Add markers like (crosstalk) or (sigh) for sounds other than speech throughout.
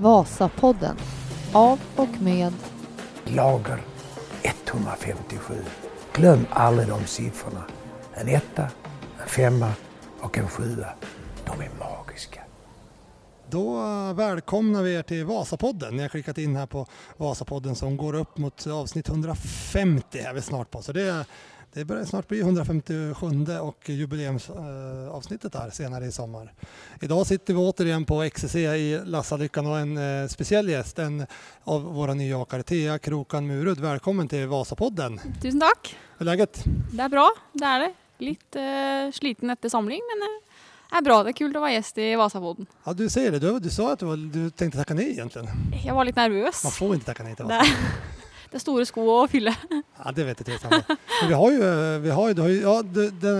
Vasapodden av och med Lager 157. Glöm aldrig de siffrorna. En etta, en femma och en sjua. De är magiska. Då välkomnar vi er till Vasapodden. Ni har klickat in här på Vasapodden som går upp mot avsnitt 150 är vi snart på. Så det, det börjar snart bli 157 och jubileumsavsnittet här senare i sommar. Idag sitter vi återigen på XCC i Lassalyckan och en eh, speciell gäst, en av våra nyjakare, Thea Krokan Murud. Välkommen till Vasapodden. Tusen takk. Hur är läget? Det er bra, det er det. Litt eh, sliten etter samling, men eh, det er bra. Det er kult å være gjest i Vasapodden. Ja, du säger det. Du, du sa att du, var, du tänkte tacka nej egentligen. Jeg var litt nervøs. Man får inte tacka nej till Det Vasa. er, det er store sko å fylle. Ja, det vet jeg ikke. Men vi har ju, eh, vi har ju, ja, de, de,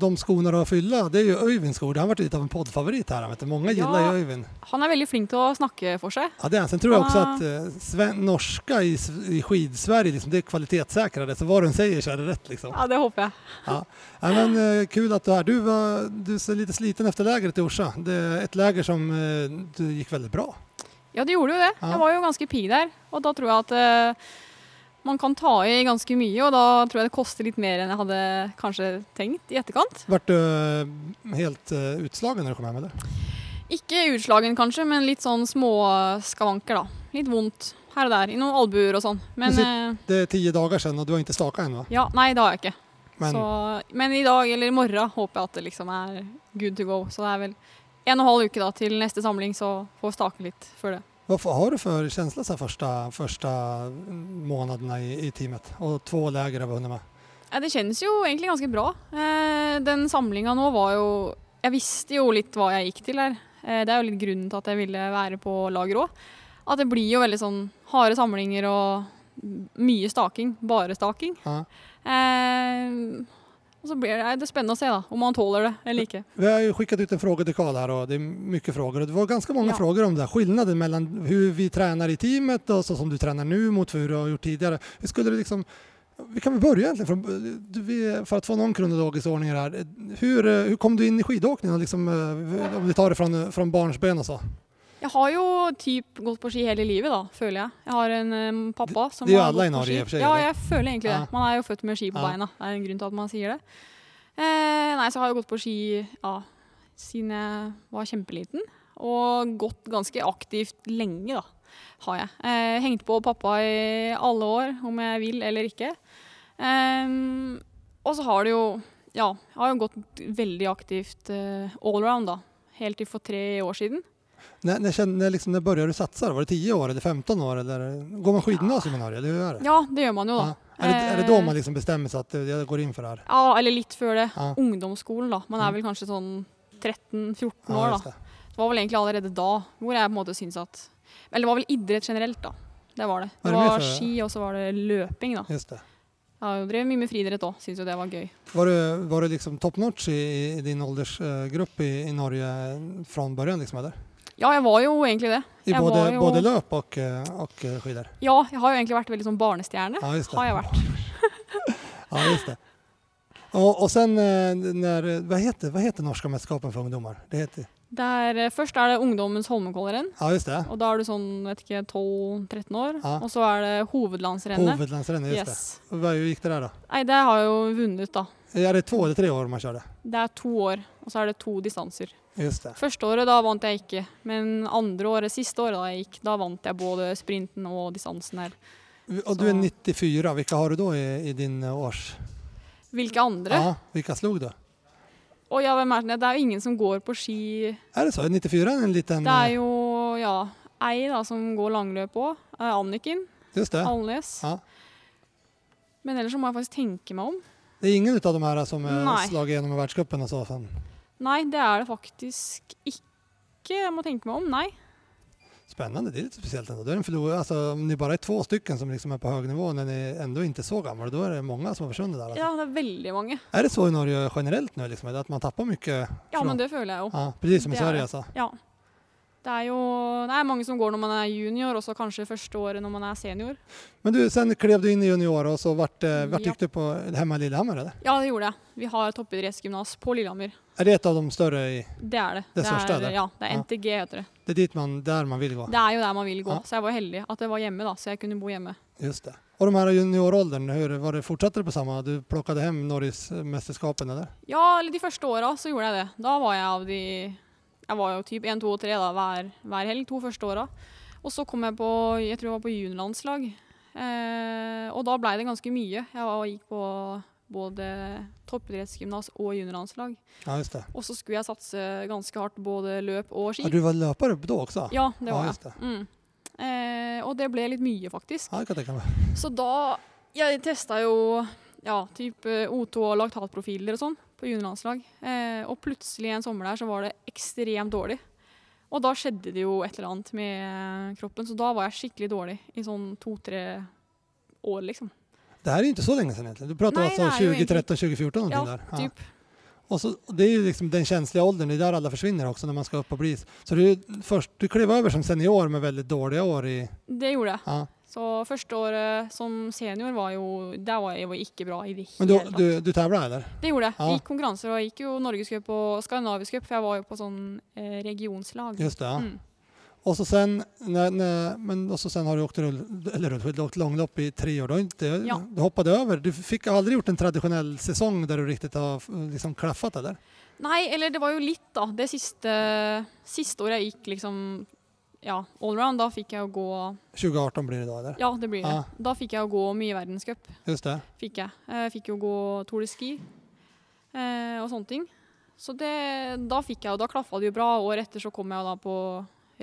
de, skorna du har fylla, det er jo Øyvinds skor. Det har vært litt av en poddfavorit her. Vet du. Mange gillar Ja. liker Øyvind. Han er veldig flink til å snakke for seg. Ja, det er han. Sen tror jeg også at att eh, sven, norska i, i skidsverige, liksom, det er kvalitetssäkrade. Så hva hun sier, så er det rett. liksom. Ja, det håper jeg. Ja. Ja, men, eh, kul at du er her. Du, var, du ser litt sliten efter lägret i Orsa. Det er et läger som gikk väldigt bra. Ja, det gjorde jo det. Jeg var jo ganske pigg der. Og da tror jeg at man kan ta i ganske mye, og da tror jeg det koster litt mer enn jeg hadde kanskje tenkt i etterkant. Du eh, helt eh, utslagen når du kom hjem med det? Ikke utslagen kanskje, men litt sånn småskavanker, da. Litt vondt her og der, i noen albuer og sånn. Men Men eh, Det er ti dager siden, og du har ikke staka ennå? ja, nei, det har jeg ikke. Men Så, men i dag eller i morgen håper jeg at det liksom er good to go. Så det er vel en og en halv uke da til neste samling, så får vi stake litt før det. Vad har du för känsla så första, första månaderna i, i teamet? Och två läger har vi hunnit med. Ja, det kjennes jo egentlig ganske bra. Eh, den samlinga nå var jo Jeg visste jo litt hva jeg gikk til her. Eh, det er jo litt grunnen til at jeg ville være på lager òg. At det blir jo veldig sånn harde samlinger og mye staking. Bare staking. Ja. Eh, og så blir det, det er spennende å se da, om man tåler det eller ikke. Vi har ju skickat ut en frågedekal här och det är mycket frågor. Det var ganska många Ja. frågor om det här. Skillnaden mellan hur vi tränar i teamet och så som du tränar nu mot hur du har gjort tidigare. Hur skulle du liksom vi kan väl börja egentligen från, för att få någon kronologisk ordning här. Hur, eh, hur kom du in i skidåkningen? Liksom, eh, om vi tar det från, från barnsben och så. Jeg har jo typ gått på ski hele livet, da, føler jeg. Jeg har en um, pappa som har gått på ski. seg, Ja, jeg føler egentlig Ja. det. Man er jo født med ski på Ja. beina. Det er en grunn til at man sier det. Eh, nei, så har jeg gått på ski ja, siden jeg var kjempeliten. Og gått ganske aktivt lenge, da, har jeg. Eh, hengt på pappa i alle år, om jeg vil eller ikke. Eh, og så har det jo Ja, jeg har jo gått veldig aktivt eh, allround, da. Helt til for tre år siden. När, när, när, liksom, när började du satsa? Var det 10 år eller 15 år? Eller, går man skidgymnasium i Norge? Eller hur är det? Ja, det gjør man jo, da. Ja. Är, det, är det då Eh, man liksom bestämmer sig att eh, jag går in för det här? Ja, eller litt før det. Ja. Ungdomsskolen, da. Man Mm. er vel kanskje sånn 13-14 Ja, år, just da. det. Var vel egentlig allerede da hvor jeg på en måte syntes at Eller det var vel idrett generelt, da. Det var det. Det var, det var ski, og så var det løping, da. Just det. Jeg drevet mye med friidrett òg, syns jo det var gøy. Var du, var du liksom top notch i, i din åldersgrupp i, i Norge från början? Liksom, eller? Ja, jeg var jo egentlig det. I både, jo... både løp og, og och eh. Ja, jeg har jo egentlig vært veldig sånn barnestjerne. Ja, just det. Har jeg vært. (laughs) Ja, just det. Og, og sen eh, när, vad heter, vad heter norska mesterskapet for ungdommer? Det heter, Der, eh, først er det Ungdommens Holmenkollrenn. ja, just det. Og da er du sånn vet ikke, 12-13 år. Ja. Og så er det hovedlandsrennet. Hovedlandsrennet, just Yes. det. Och Vad gick det der, da? Nei, det har jeg jo vunnet, da. Er det två eller tre år man kjører? Det er to år, og så er det to distanser. Just det. Første året da vant jeg ikke, men andre året, siste året da jeg gikk, da vant jeg både sprinten og distansen her. Och du er 94, hvilke har du da i, i din eh, års... Hvilke andre? Ja, hvilke slog du? Å ja, hvem er det? Det er jo ingen som går på ski. Er det så? Är 94 en liten... Det er eh, jo, ja, ei da som går langløp òg. Anniken Just det. Alnes. Ja. Men ellers så må jeg faktisk tenke meg om. Det er ingen av de her som er slaget gjennom igenom i världscupen och så? Sen. Nei, det er det faktisk ikke. Jeg må tenke meg om. Nei. Spännande, det är lite speciellt ändå. Då är det en förlor... alltså, om ni bara är två stycken som liksom är på hög nivå när ni ändå inte är så gamla, då är det många som har försvunnit där. Alltså. Ja, det er veldig mange. Är det så i Norge generellt nu, liksom, att man tappar mycket? Ja, från- men det føler jeg jo. Ja, precis som i Sverige det. alltså. Ja. Det er jo det er mange som går når man er junior, og så kanskje første året når man er senior. Men du, sen klev du inn i junior og så ble du Ja. du på hjemme i Lillehammer eller? Ja, det gjorde jeg. Vi har toppidrettsgymnas på Lillehammer. Er det et av de større i, Det er det. Det største, er, det? Ja, det er NTG heter det. det er dit man, der man vil gå? Det er jo der man vil gå. Ja. Så jeg var heldig at det var hjemme, da, så jeg kunne bo hjemme. Just det. Og de her junioråldern, hur var det, fortsatte det på samme? Du plukket hjem Norgesmesterskapene, eller? Ja, eller de første åra så gjorde jeg det. Da var jeg av de Jeg var jo typ 1, 2 og 3 da, hver, hver helg, to første åra. Og så kom jeg på Jeg tror jeg var på juniorlandslag. Eh, og da blei det ganske mye. Jeg var, gikk på både toppidrettsgymnas og juniorlandslag. Ja, just det. Og så skulle jeg satse ganske hardt både løp og ski. Ja, du var løper da også? Ja, det var ja, jeg. det. Mm. Eh, og det ble litt mye, faktisk. Ja, det kan jag. Så da Jeg testa jo ja, type O2 og laktatprofiler og sånn på juniorlandslag. Eh, og plutselig en sommer der så var det ekstremt dårlig. Og da skjedde det jo et eller annet med kroppen, så da var jeg skikkelig dårlig i sånn to-tre år, liksom. Det er jo ikke så lenge siden egentlig. Du prater altså alltså det är ju 2013, 2014 Ja? Ja. typ. Och så, det är ju liksom den känsliga åldern, det är där alla försvinner också när man ska upp og bli. Så du, först, du klev över som senior med väldigt dåliga år i... Det gjorde jeg. Ja. Så første året som senior var jo Der var jeg var ikke bra i det Men hele du, tatt. du, du tevla, eller? Det gjorde jeg. Ja. Gikk konkurranser og gikk jo norgescup og skandinavisk cup, for jeg var jo på sånn eh, regionslag. Just det, ja. Mm. Och så sen, ne, ne, men også sen har du åkt, rull, du långlopp i tre år. Du, Ja. du hoppet over. Du fikk aldri gjort en tradisjonell sesong der du riktig har liksom klaffet, eller? Nei, eller det var jo litt, da. Det siste, siste året jeg gikk liksom ja, allround, da fikk jeg å gå 2018 blir det da, eller? Ja, det blir det. Ah. Da fikk jeg å gå mye verdenscup. Just det. Fikk jeg. Jeg fikk jo gå Tour de Ski eh, og sånne ting. Så det, da fikk jeg jo, da klaffa det jo bra. Året etter så kom jeg da på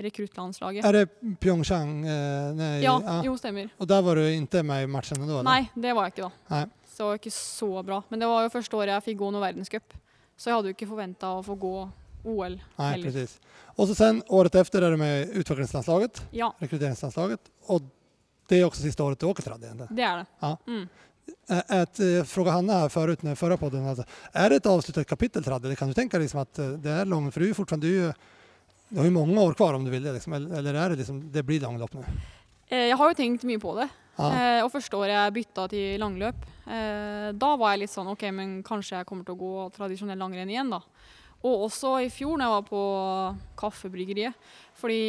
rekruttlandslaget. Er det Pyeongchang? Eh, nej, Ja, jo, stemmer. Og der var du ikke med i matchen da? Eller? Nei, det var jeg ikke da. Nei. Så ikke så bra. Men det var jo første året jeg fikk gå noe verdenscup. Så jeg hadde jo ikke forventa å få gå OL Nej, heller. precis. Och så sen året efter är du med utvecklingslandslaget, Ja, rekryteringslandslaget. Och det är också sista året du åker tradd egentligen. det er det. Ja. Mm. Att, eh, fråga Hanna här förut, när förra podden, alltså, är det ett avslutat kapitel tradd? eller kan du tänka dig liksom att eh, det är långt, för du är fortfarande, du, är ju, du har ju många år kvar om du vill det, liksom, eller, är det liksom, det blir långlopp nu? Eh, Jeg har jo tenkt mye på det. Ja. Eh, og første året jeg bytta til langløp, eh, da var jeg litt sånn OK, men kanskje jeg kommer til å gå tradisjonell langrenn igjen, da. Og også i fjor når jeg var på Kaffebryggeriet. Fordi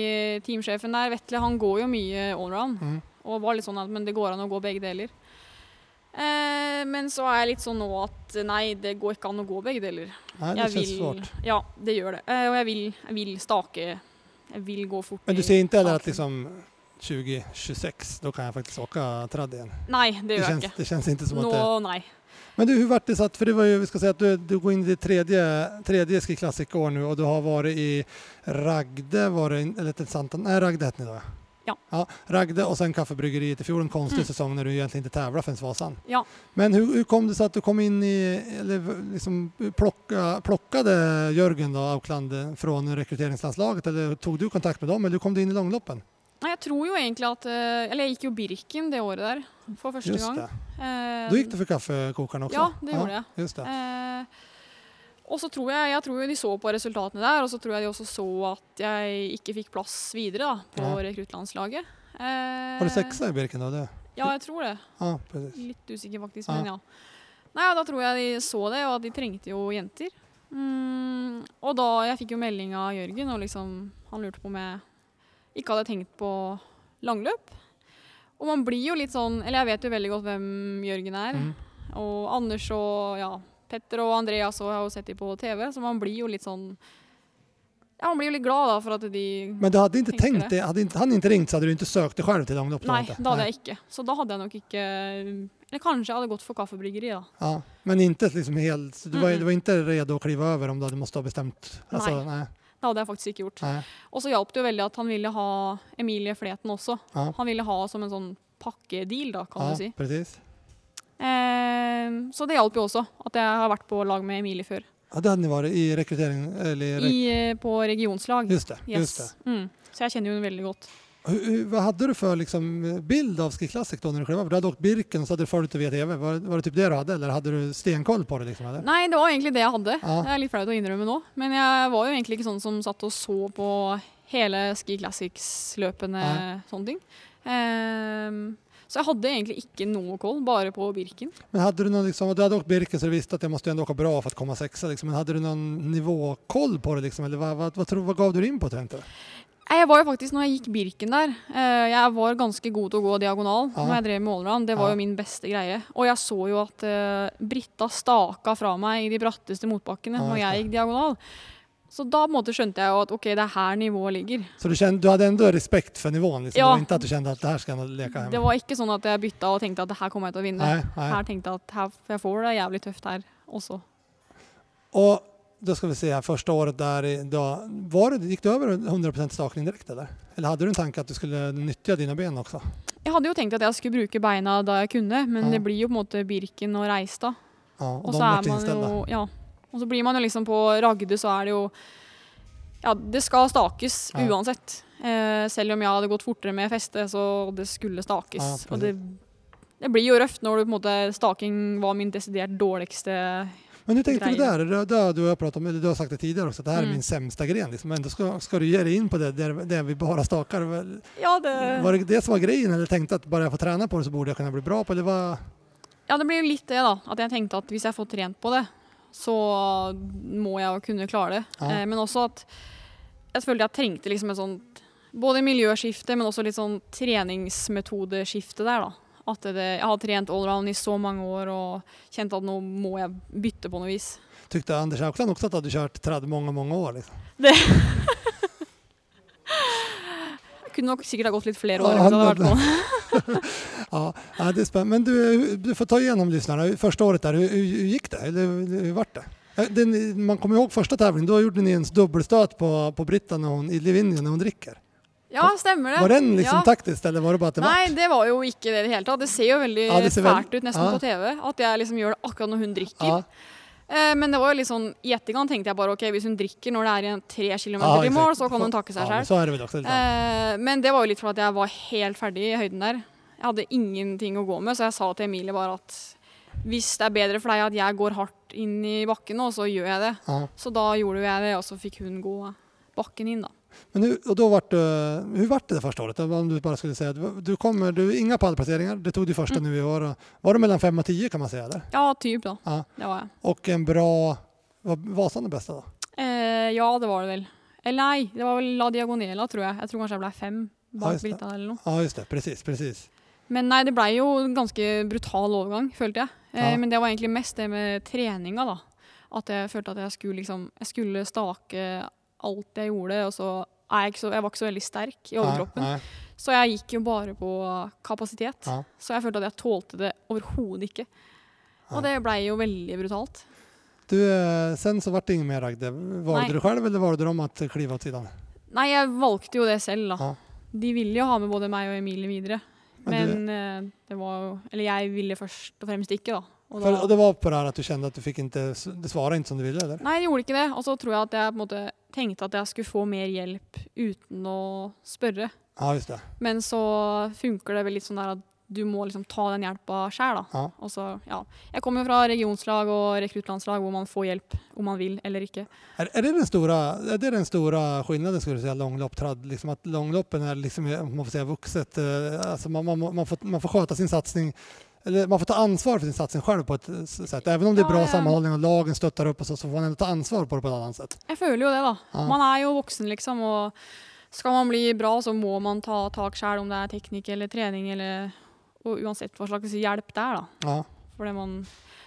teamsjefen der, Vetle, han går jo mye allround. Mm. Og var litt sånn at men det går an å gå begge deler. Eh, men så er jeg litt sånn nå at nei, det går ikke an å gå begge deler. Nei, det Jeg känns vil, svårt. Ja, det gjør det. Eh, og jeg vil, jeg vil stake. Jeg vil gå fort. Men du sier ikke heller at liksom 2026, da kan jeg faktisk åka 30 igjen? Nei, det Det gjør jeg ikke. det kjennes ikke som att Nå, det... nei. Men du, hur vart det så att, för det var ju, vi ska säga att du, du går in i ditt tredje, tredje Ski Classic-år nu och du har varit i Ragde, var det, eller inte Santan, nej Ragde hette ni då? Ja. ja. Ragde och sen Kaffebryggeriet i fjol, en konstig Mm. säsong när du egentligen inte tävlar förrän Vasan. Ja. Men hur, hur kom det så att du kom in i, eller liksom plocka, plockade Jörgen då, Aukland från rekryteringslandslaget eller tog du kontakt med dem eller hur kom du in i långloppen? Nei, jeg tror jo egentlig at eh, Eller jeg gikk jo Birken det året der for første Just gang. det. Eh, da gikk det for kaffekokeren også? Ja, det gjorde jeg. Just det. Eh, og så tror jeg, jeg tror de så på resultatene der, og så tror jeg de også så at jeg ikke fikk plass videre da, på Ja. rekruttlandslaget. Eh, Var du seksa i Birken da? Det? Ja, jeg tror det. Ah. Litt usikker faktisk, men ja. Nei, Da tror jeg de så det, og at de trengte jo jenter. Mm, og da jeg fikk jo melding av Jørgen, og liksom, han lurte på om jeg ikke hadde tenkt på langløp. Og man blir jo litt sånn Eller jeg vet jo veldig godt hvem Jørgen er. Mm. Og Anders og ja, Petter og Andreas og jeg har jo sett dem på TV, så man blir jo litt sånn Ja, man blir jo litt glad da for at de Men du hadde ikke tenkt det. Hadde han ikke ringt så hadde du ikke søkt det selv til Dagny? då Nei, det hadde jeg ikke. Så da hadde jeg nok ikke Eller kanskje jeg hadde gått for kaffebryggeri, da. Ja, men ikke liksom helt, du var, Mm-mm. du var ikke redo å klive over om du hadde måttet ha bestämt? Alltså, nei. nej. Det hadde jeg faktisk ikke gjort. Og så hjalp det jo veldig at han ville ha Emilie Fleten også. Ja. Han ville ha som en sånn pakkedeal, da, kan ja, du si. Eh, så det hjalp jo også, at jeg har vært på lag med Emilie før. Ja, det hadde vært i rekruttering? eller rek I, eh, på regionslag. just det. yes. Just det. Mm. Så jeg kjenner jo henne veldig godt. Hur, hadde vad hade du för liksom, bild av Ski Classic då när du klev? Du hade åkt Birken och så hade du följt det via TV. Var, var det typ det du hade eller hade du stenkoll på det? Liksom, eller? Nei, det var egentlig det jeg hadde. Ja. Det er litt flaut å innrømme nå. Men jeg var jo egentlig ikke sånn som satt og så på hele Ski Classics-løpene, Ja. sånne ting. Ehm, så jeg hadde egentlig ikke noe koll, bare på Birken. Men hadde du noen, liksom, du hadde åkt Birken så du visste at jeg måtte åke bra for å komme sexa liksom. Men hadde du noen nivåkoll på det liksom? Eller hva, hva, hva, hva vad gav du inn på? Nei, Jeg var jo faktisk, når jeg gikk Birken der, eh, jeg var ganske god til å gå diagonal Ja. når jeg drev med allround. Det var jo min beste greie. Og jeg så jo at eh, Britta staka fra meg i de bratteste motbakkene Ja, når jeg gikk diagonal. Så da på en måte skjønte jeg jo at ok, det er her nivået ligger. Så du, kjente, du hadde enda respekt for nivået? liksom? Ja. Det var inte att du kjente at det her skal jeg leke hjemme? Det var ikke sånn at jeg bytta og tenkte at det her kommer jeg til å vinne. Nei, nei. Her tenkte jeg at her, jeg får det jævlig tøft her også. Och då ska vi se här, första året där, då, var det, gick du över 100% stakning direkt eller? Eller hade du en tanke att du skulle nyttja dina ben också? Jeg hadde jo tenkt at jeg skulle bruke beina da jeg kunne, men Ja. det blir jo på en måte Birken og Reistad. Ja, och Og de så er man jo Ja. Og så blir man jo liksom på Ragde, så er det jo Ja, det skal stakes Ja. uansett. Eh, selv om jeg hadde gått fortere med feste, så det skulle stakes. Og det, det blir jo røft når du på en måte Staking var min desidert dårligste Men hur tänkte du där? Det, det, du, har pratat om, du har sagt det tidigare också, att det här är Mm. min sämsta gren. Liksom. Men då ska, ska du ge dig in på det där, där vi bara stakar. Ja, det, Var det det som var grejen eller tänkte att bara jag får träna på det så borde jag kunna bli bra på det? Var, ja, det blir jo litt det, da. At jeg tenkte at hvis jeg får trent på det, så må jeg kunna klare det. Ja. Eh, men også at jeg følte jeg trengte liksom et sånt både miljøskifte, men også litt sånn treningsmetodeskifte der, da. At det, jeg har trent allround i så mange år og kjent at nå må jeg bytte på noe vis. Tykte Anders Aukland også at du hadde kjørt tradd mange, mange år? Liksom. Jeg (laughs) kunne nok sikkert ha gått litt flere Ja, år. hvis det hadde men- vært. (laughs) Ja, ja, det er spennende. Men du, du får ta igjennom lyssnarna. Første året der, hvordan hur hur det? Eller vart det? Den, man kommer ihåg første tävlingen, Da gjorde ni en dubbelstöt på, på Britta når hun, i Livigno når hun dricker. Ja, stemmer det. Var den liksom ja. taktisk, eller var det bare att det Nei, det var jo ikke det i det hele tatt. Det ser jo veldig Ja, fælt ut nesten ja. på TV. At jeg liksom gjør det akkurat når hun drikker. Eh, men det var jo litt sånn, i etterkant tenkte jeg bare ok, hvis hun drikker når det er igjen tre kilometer til mål, så kan hun takke seg sjøl. men så är det väl också. Lite. Eh, men det var jo litt for at jeg var helt ferdig i høyden der. Jeg hadde ingenting å gå med, så jeg sa til Emilie bare at hvis det er bedre for deg at jeg går hardt inn i bakken nå, så gjør jeg det. Så da gjorde jeg det, og så fikk hun gå bakken inn, da. Men nu, och då vart du, hur vart det det första året? Om du bara skulle säga, du, du kommer, du, inga pallplaceringar, det tog du första Mm. nu i år. Var det mellan 5 och 10 kan man säga eller? Ja, typ da. Ja. Det var jeg. Och en bra, var Vasan det bästa då? Eh, ja, det var det vel. Eller nei, det var vel La Diagonela, tror jeg. Jeg tror kanskje jeg ble fem bak ja, Brita eller noe. Ja just det, precis, precis. Men nei, det ble jo en ganske brutal overgang, følte jeg. Eh, Ja. Men det var egentlig mest det med treninga, da. At jeg følte at jeg skulle liksom Jeg skulle stake alt jeg gjorde, og så er jeg så Jeg var ikke så veldig sterk i overkroppen. Nei, nei. Så jeg gikk jo bare på kapasitet. Ja. Så jeg følte at jeg tålte det overhodet ikke. Og det blei jo veldig brutalt. Du, eh, sen så ble det ingen mer Ragde. Valde Nej. du selv, eller valgte du om at klive til dem? Nei, jeg valgte jo det selv, da. Ja. De ville jo ha med både meg og Emilie videre. Men Men du, det var jo Eller jeg ville først og fremst ikke, da. Og da, for, og det var på det her at du kjente at du fikk ikke, det svarade ikke som du ville eller? nei, det gjorde ikke det. Og så tror jeg at jeg på en måte tenkte at jeg skulle få mer hjelp uten å spørre. Ja visst det. Men så funker det vel litt sånn der at du må liksom ta den hjelpa sjæl, da. Ja. Og så, ja. Jeg kommer jo fra regionslag og rekruttlandslag hvor man får hjelp om man vil eller ikke. Er, er det den store, det den stora skillnaden skulle du si, langlopptradd? liksom at langloppen er liksom, om man får säga vuxet, eh, alltså man, man, man, får, man får skjøte sin satsning, eller man får ta ansvar för sin satsning själv på ett sätt. Även om det är bra ja. sammanhållning och lagen stöttar upp och så, så får man ändå ta ansvar på det på ett annat sätt. Jeg føler jo det, da. Ja. Man er jo voksen, liksom. Og skal man bli bra, så må man ta tak själv om det er teknikk eller trening eller Og uansett hva slags hjelp det er, da. Ja, For det, man,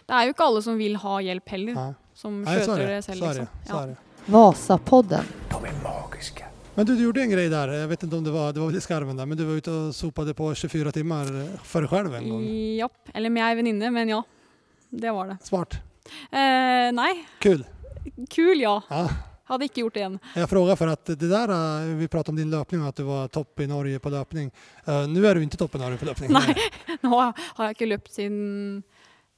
det er jo ikke alle som vil ha hjelp heller, ja. som Nej, så är skjøter det. det selv, liksom. Är. Vasapodden. De är magiska. Men du, du gjorde en grej där, jag vet inte om det var, det var väl skarven där, men du var ute och sopade på 24 timmar för dig själv en gång. Ja, Eller med ei venninne, men ja. Det var det. Smart. Eh, nei, Kul. kul, ja. Ja. Hadde ikke gjort det igjen. Jeg spør for at det där, eh, vi pratet om din løpning, at att du var topp i Norge på løpning. Uh, nå er du ikke topp i Norge på løpning. Nei. (laughs) Nå har jeg ikke løpt siden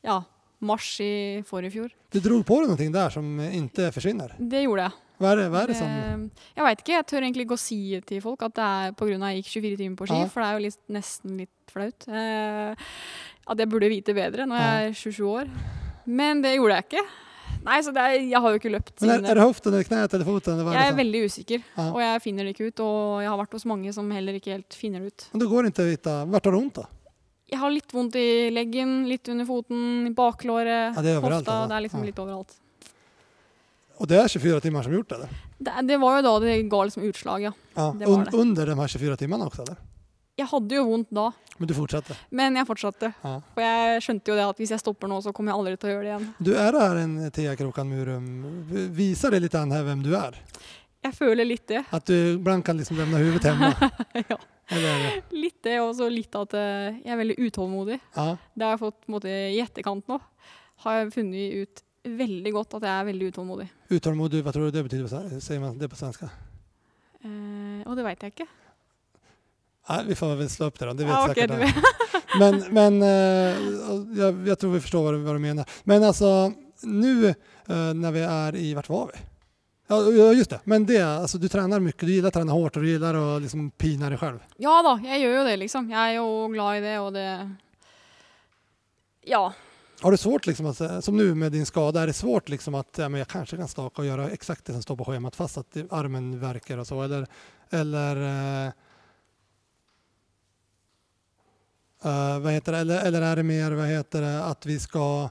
ja, mars i forrige fjor. Du dro på deg noe der som ikke forsvinner? Det gjorde jeg. Vad er det, hva er det som... Eh, Jeg veit ikke. Jeg tør egentlig ikke å si til folk at det er pga. jeg gikk 24 timer på ski, Ja. for det er jo litt, nesten litt flaut. Eh, at jeg burde vite bedre når jeg er 27 år. Men det gjorde jeg ikke. Nei, så det er, jeg har jo ikke løpt Men er, er det hoften eller kneet eller foten? Jeg er veldig usikker, Ja. og jeg finner det ikke ut. Og jeg har vært hos mange som heller ikke helt finner det ut. Men det går ikke å vite. hitta, har du vondt, da? Jeg har litt vondt i leggen, litt under foten, i baklåret, Ja, det hofta. Det er liksom litt overalt. Och det är 24 timmar som gjort det eller? Det, det var jo da det ga liksom utslag, ja. Ja. Det det. under de här 24 timmarna också eller? Jeg hadde jo vondt da, Men du fortsatte? men jeg fortsatte. Ja. For jeg skjønte jo det at hvis jeg stopper nå, så kommer jeg aldri til å gjøre det igjen. Du er her, en Thea Krokan Murum. Viser det litt an her hvem du er? Jeg føler litt det. At du blant kan liksom levne huvudet hjemme? ja. Eller, Litt det, og så litt at eh, jeg er veldig utålmodig. ja. Det har jeg fått på en måte, i etterkant nå. Har jeg funnet ut veldig godt at jeg er veldig utålmodig. Utålmodig, hva tror du det betyder? på sven- man det på svensk? Eh, og det veit jeg ikke. Nei, vi får vel slå opp det da. Det vet Ja, okay, sikkert du. Men, men eh, jeg, jag tror vi forstår hva du, hva du mener. Men altså, nu når när vi er i, vart var vi? Ja, ja, just det. Men det, alltså du trener mye. du liker å trene hardt, og du liker å liksom pine deg selv. Ja da, jeg gjør jo det, liksom. Jeg er jo glad i det, og det Ja. Har du svårt, liksom, att, som nu med din skada, är det svårt liksom att ja, men jag kanske kan staka och göra exakt det som står på schemat fast att armen verkar och så? Eller, eller, eh, eh, vad heter det? Eller, eller är det mer vad heter det, att vi ska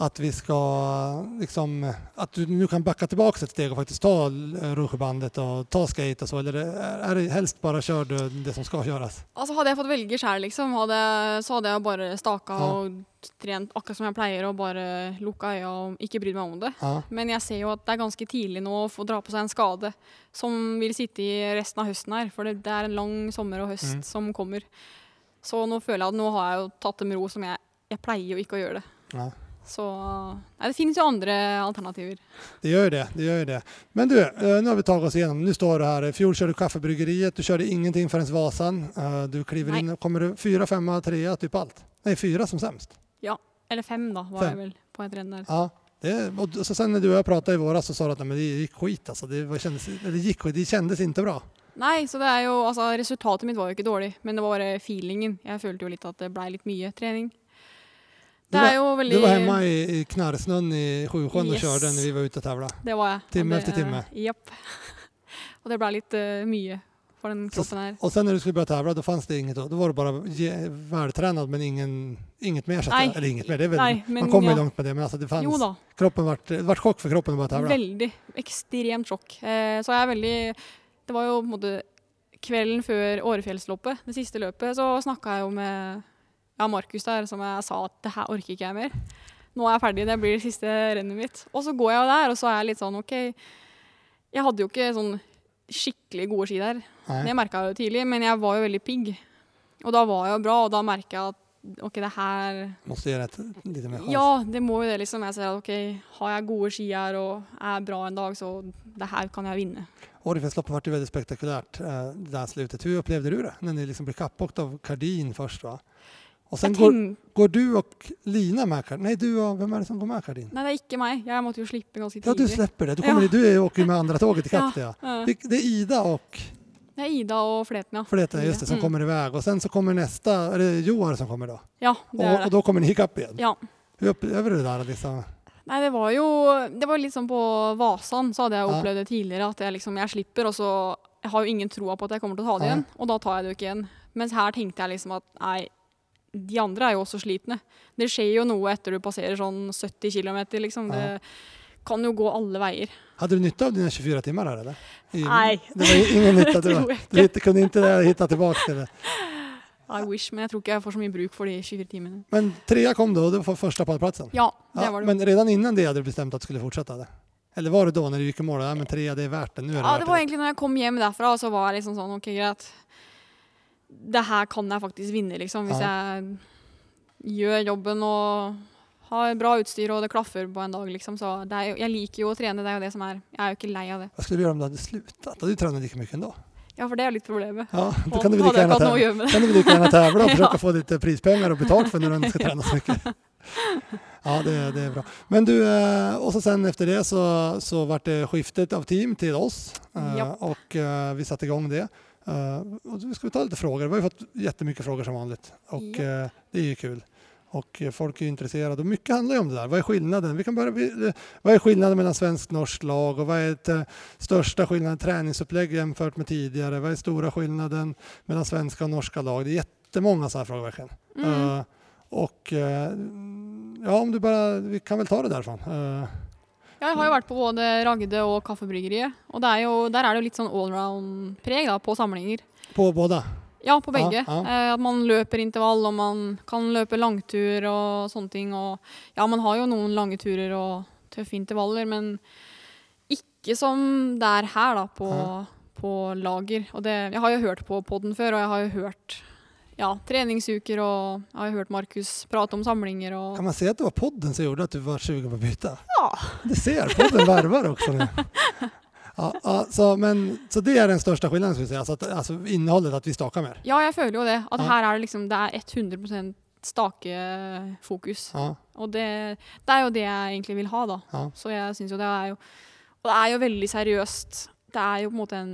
att vi ska liksom, att du nu kan backa tillbaka ett steg och faktiskt ta eh, og och ta skate och så eller är, det helst bara kör du det som ska köras? Altså Hadde jeg fått velge sjøl, liksom, hadde, så hadde jeg bare staka Ja. og trent akkurat som jeg pleier, og bare lukka øya og ikke brydd meg om det. Ja. Men jeg ser jo at det er ganske tidlig nå å få dra på seg en skade som vil sitte i resten av høsten her. For det, det er en lang sommer og høst Mm. som kommer. Så nå føler jeg at nå har jeg jo tatt det med ro som jeg, jeg pleier jo ikke å gjøre det. Ja. Så Nei, det finnes jo andre alternativer. Det gjør det, det gjør det. Men du, nå har vi tagit oss igjennom. Nå står du her. I fjor kjørte du Kaffebryggeriet, du kjørte ingenting förrän Vasan. Eh, Du kliver inn, in, kommer du fyra, femma, trea, type alt? Nei, fyra som sämst. Eller fem, da, var Fem. jeg vel på et renn der. Ja. Det, og så sen när du og jeg pratet i våras så sa du at det gikk skit Altså. Det, var, kändes, eller det gick skit, det kjennes ikke bra. Nei, så det er jo Altså, resultatet mitt var jo ikke dårlig, men det var bare feelingen. Jeg følte jo litt at det blei litt mye trening. Det var- er jo veldig Du var hjemme i, knarrsnön i Sjusjön yes. og kjørte når vi var ute og tävlade. Det var jeg. Time det- efter time. Japp. (laughs) Og det ble litt uh, mye for den kroppen her. Og sen når du skulle börja tävla då fanns det inget, då, då var du bara ge, vältränad men ingen, inget mer. Så nei. Nej. eller inget mer, det är väl, Nej, men man kommer ja. långt med det men alltså det fanns, Jo da. kroppen vart, det vart chock för kroppen att börja tävla. Veldig. Ekstremt sjokk. Eh, så jeg er veldig Det var jo på en måte kvelden før Årefjellsloppet, det siste løpet, så snakka jeg jo med ja, Markus der, som jeg sa at det her orker ikke jeg mer. Nå er jeg ferdig, det blir det siste rennet mitt. Og så går jeg jo der, og så er jeg litt sånn OK. Jeg hadde jo ikke sånn skikkelig gode ski der. Det merka jeg jo tidlig, men jeg var jo veldig pigg. Og da var jeg jo bra, og da merka jeg at OK, det her Måste gjøre det ett- lite mer. Ja, det må jo det, liksom. Jeg ser at OK, har jeg gode ski her og er bra en dag, så det her kan jeg vinne. Årefjällsloppet ble veldig spektakulært. spektakulärt eh, det der slutet. hun opplevde du det? Når ni liksom ble kappet av Kardin først? va? Och sen går, går du och Lina med Kardin? Nej, du och, vem är det som går med Kardin? nei, det er ikke meg. Jeg måtte jo slippe ganske Ja, du slipper släpper det. Du, kommer, Ja. du är- åker med andra tåget i kapp ja. Det det är Ida och Det er Ida og Fleten, ja. Fleten, just det, som Mm. kommer iväg. Och sen så kommer nästa, är det Joar som kommer då? Ja, det er Och, Og det. då kommer ni ikapp igen? Ja. Hur upplever du det där liksom? Nei, det var jo Det var sånn på Vasan, så hadde jeg opplevd det tidligere. At jeg liksom Jeg slipper, og så Jeg har jo ingen troa på at jeg kommer til å ta det Nei. igjen, og da tar jeg det jo ikke igjen. Mens her tenkte jeg liksom at nei, de andre er jo også slitne. Det skjer jo noe etter du passerer sånn 70 km, liksom. Det kan jo gå alle veier. Hadde du nytte av dine 24 timer her, eller? I, Nei. Det var ingen nytta. (laughs) Det tror jeg du hitt- kunde inte hitta tillbaka det. I wish, men jeg tror ikke jeg får så mye bruk for de 24 timene. Men trea kom da, og det var første pallplassen? Ja, det var det. men redan innen det hadde du bestemt at du skulle fortsette? Det. Eller var det da når du gikk i mål? Ja, men trea, det er verdt det. Är det Ja, det var egentlig når jeg kom hjem derfra, så var jeg liksom sånn OK, greit. Det her kan jeg faktisk vinne, liksom. Hvis jeg gjør jobben og har bra utstyr og det klaffer på en dag, liksom. Så det jo, jeg liker jo å trene, det er jo det som er Jeg er jo ikke lei av det. Hva skulle du gjøre om du hade slutat? Du trener like mye ennå. Ja, for det er litt problemet. Ja, då kan du like gjerne tævle (laughs) å det. kan du och Ja. få litt prispenger og betalt for når du skal trene så mye. Ja, det, det er bra. Men du, eh, och sen efter det så, så ble det skiftet av team til oss eh, och eh, vi satte igång det. Eh, Och ska vi ta lite frågor. Vi har fått jättemycket frågor som vanligt och Ja. uh, det är ju kul. Och eh, folk är intresserade och mycket handlar ju om det där. Vad är skillnaden? Vi kan börja, vi, eh, vad är skillnaden mellan svensk och norskt lag och vad är det största skillnaden träningsupplägg jämfört med tidigare? Vad är stora skillnaden mellan svenska och norska lag? Det är jättemånga sådana frågor verkligen. Mm. Uh, och uh, ja, om du bara, vi kan väl ta det därifrån. Uh, Ja, jeg har jo vært på både Ragde og Kaffebryggeriet. Og det er jo, der er det jo litt sånn allround-preg på samlinger. på både? Ja, på begge. Ja, ja. Eh, at man løper intervall, og man kan løpe langtur og sånne ting. Og ja, man har jo noen lange turer og tøffe intervaller, men ikke som det er her, da, på, Ja. på lager. Og det, jeg har jo hørt på podden før, og jeg har jo hørt ja, treningsuker, og jeg har hørt Markus prate om samlinger og Kan man si at det var podden som gjorde at du var sugen på å bytte? Ja. Det ser, podden verver også nå. Ja, altså, så, men, så det er den største skillnaden skulle jeg si. Altså, altså, innholdet, at vi stakar mer. Ja, jeg føler jo det. At Ja. her er det liksom Det er 100% stakefokus. Ja, Og det, det er jo det jeg egentlig vil ha, da. Så jeg syns jo det er jo Og det er jo veldig seriøst. Det er jo på en måte en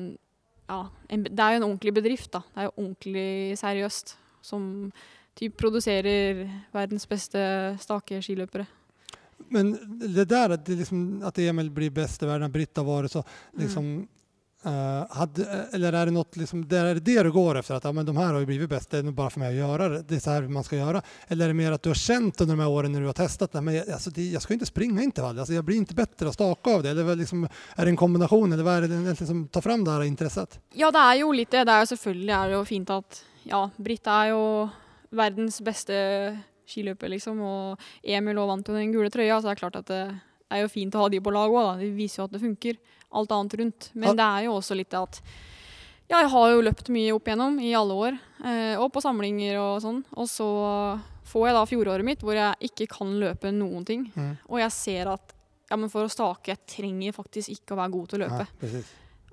Ja, en, det er jo en ordentlig bedrift, da. Det er jo ordentlig seriøst. Som typ produserer verdens beste stake skiløpere. Men det der at det liksom, at Emil blir best i verden, Britta var det så, liksom, eh, hade, eller är det något, liksom, det är det du går efter, att ja, men de här har ju blivit bäst, det är nog bara för mig att göra det, det är så här man ska göra. Eller är det mer att du har känt under de här åren när du har testat, nej, men jag, alltså, det, jag ska ju inte springa intervall, alltså, jag blir inte bättre att staka av det. Eller liksom, är det en kombination, eller vad är det som tar fram det här intresset? Ja, det er jo litt det. Er jo selvfølgelig er det jo fint at Ja, Britta er jo verdens beste skiløper, liksom. och Emil også vant den gule trøya, så det er klart att det är jo fint å ha de på lag òg. Det viser jo at det funker. Alt annet rundt. Men det er jo også litt at Ja, jeg har jo løpt mye opp igjennom i alle år. Eh, og på samlinger og sånn. Og så får jeg da fjoråret mitt hvor jeg ikke kan løpe noen ting. Mm. Og jeg ser at ja, men for å stake, jeg trenger faktisk ikke å være god til å løpe. Nei.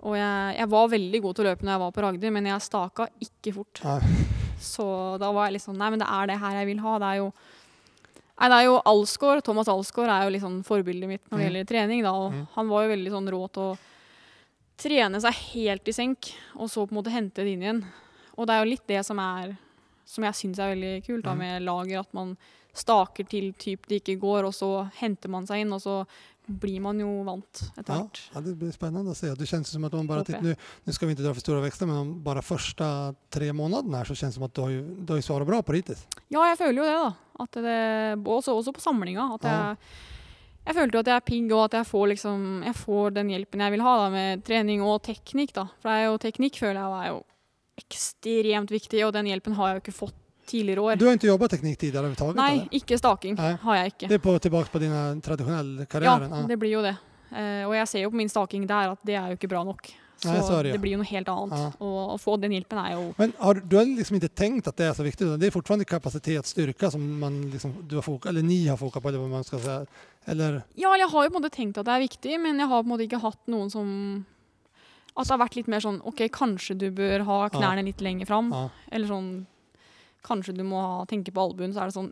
Og jeg, jeg var veldig god til å løpe når jeg var på Ragder, men jeg staka ikke fort. Nei. Så da var jeg litt sånn Nei, men det er det her jeg vil ha. Det er jo Nei, det er jo Alsgaard. Thomas Alsgaard er jo sånn forbildet mitt når det Mm. gjelder trening, da. Og Mm. han var jo veldig sånn rå til å trene seg helt i senk, og så på en måte hente det inn igjen. Og det er jo litt det som er Som jeg syns er veldig kult da, Mm. med lager. At man staker til typ det ikke går, og så henter man seg inn, og så blir man jo vant etter hvert. ja, det blir spennende å se. Det kjennes som at man bare titt, nu, nu ska vi inte dra för stora växlar, men om bara första tre månaderna här så känns det som att du har ju, du har ju svarat bra på det hittills. Ja, jeg føler jo det, da. At det, også, også på samlinga. At Ja. jeg, jeg følte jo at jeg er pigg, og at jeg får, liksom, jeg får den hjelpen jeg vil ha da, med trening og teknikk. da. For det er jo, teknikk føler jeg er jo ekstremt viktig, og den hjelpen har jeg jo ikke fått tidligere år. Du har ikke jobba teknik tidigare överhuvudtaget? Nei, ikke staking Nei. har jeg ikke. Det er på, tilbake på din tradisjonelle karriere? Ja, det blir jo det. Uh, og jeg ser jo på min staking der at det er jo ikke bra nok. Så, Nei, så det ja. det blir jo noe helt annet. Ja. Og å få den hjelpen er jo Men har, du har liksom ikke tenkt at det er så viktig? Det er fortfarande kapacitet, styrka som man liksom, du har fokat, eller ni har fokat på, eller hva man skal si. Eller, Ja, jeg har jo på en måte tenkt at det er viktig, men jeg har på en måte ikke hatt noen som At det har vært litt mer sånn OK, kanskje du bør ha knærne litt lenger fram. Eller sånn Kanskje du må ha, tenke på albuen. Så er det sånn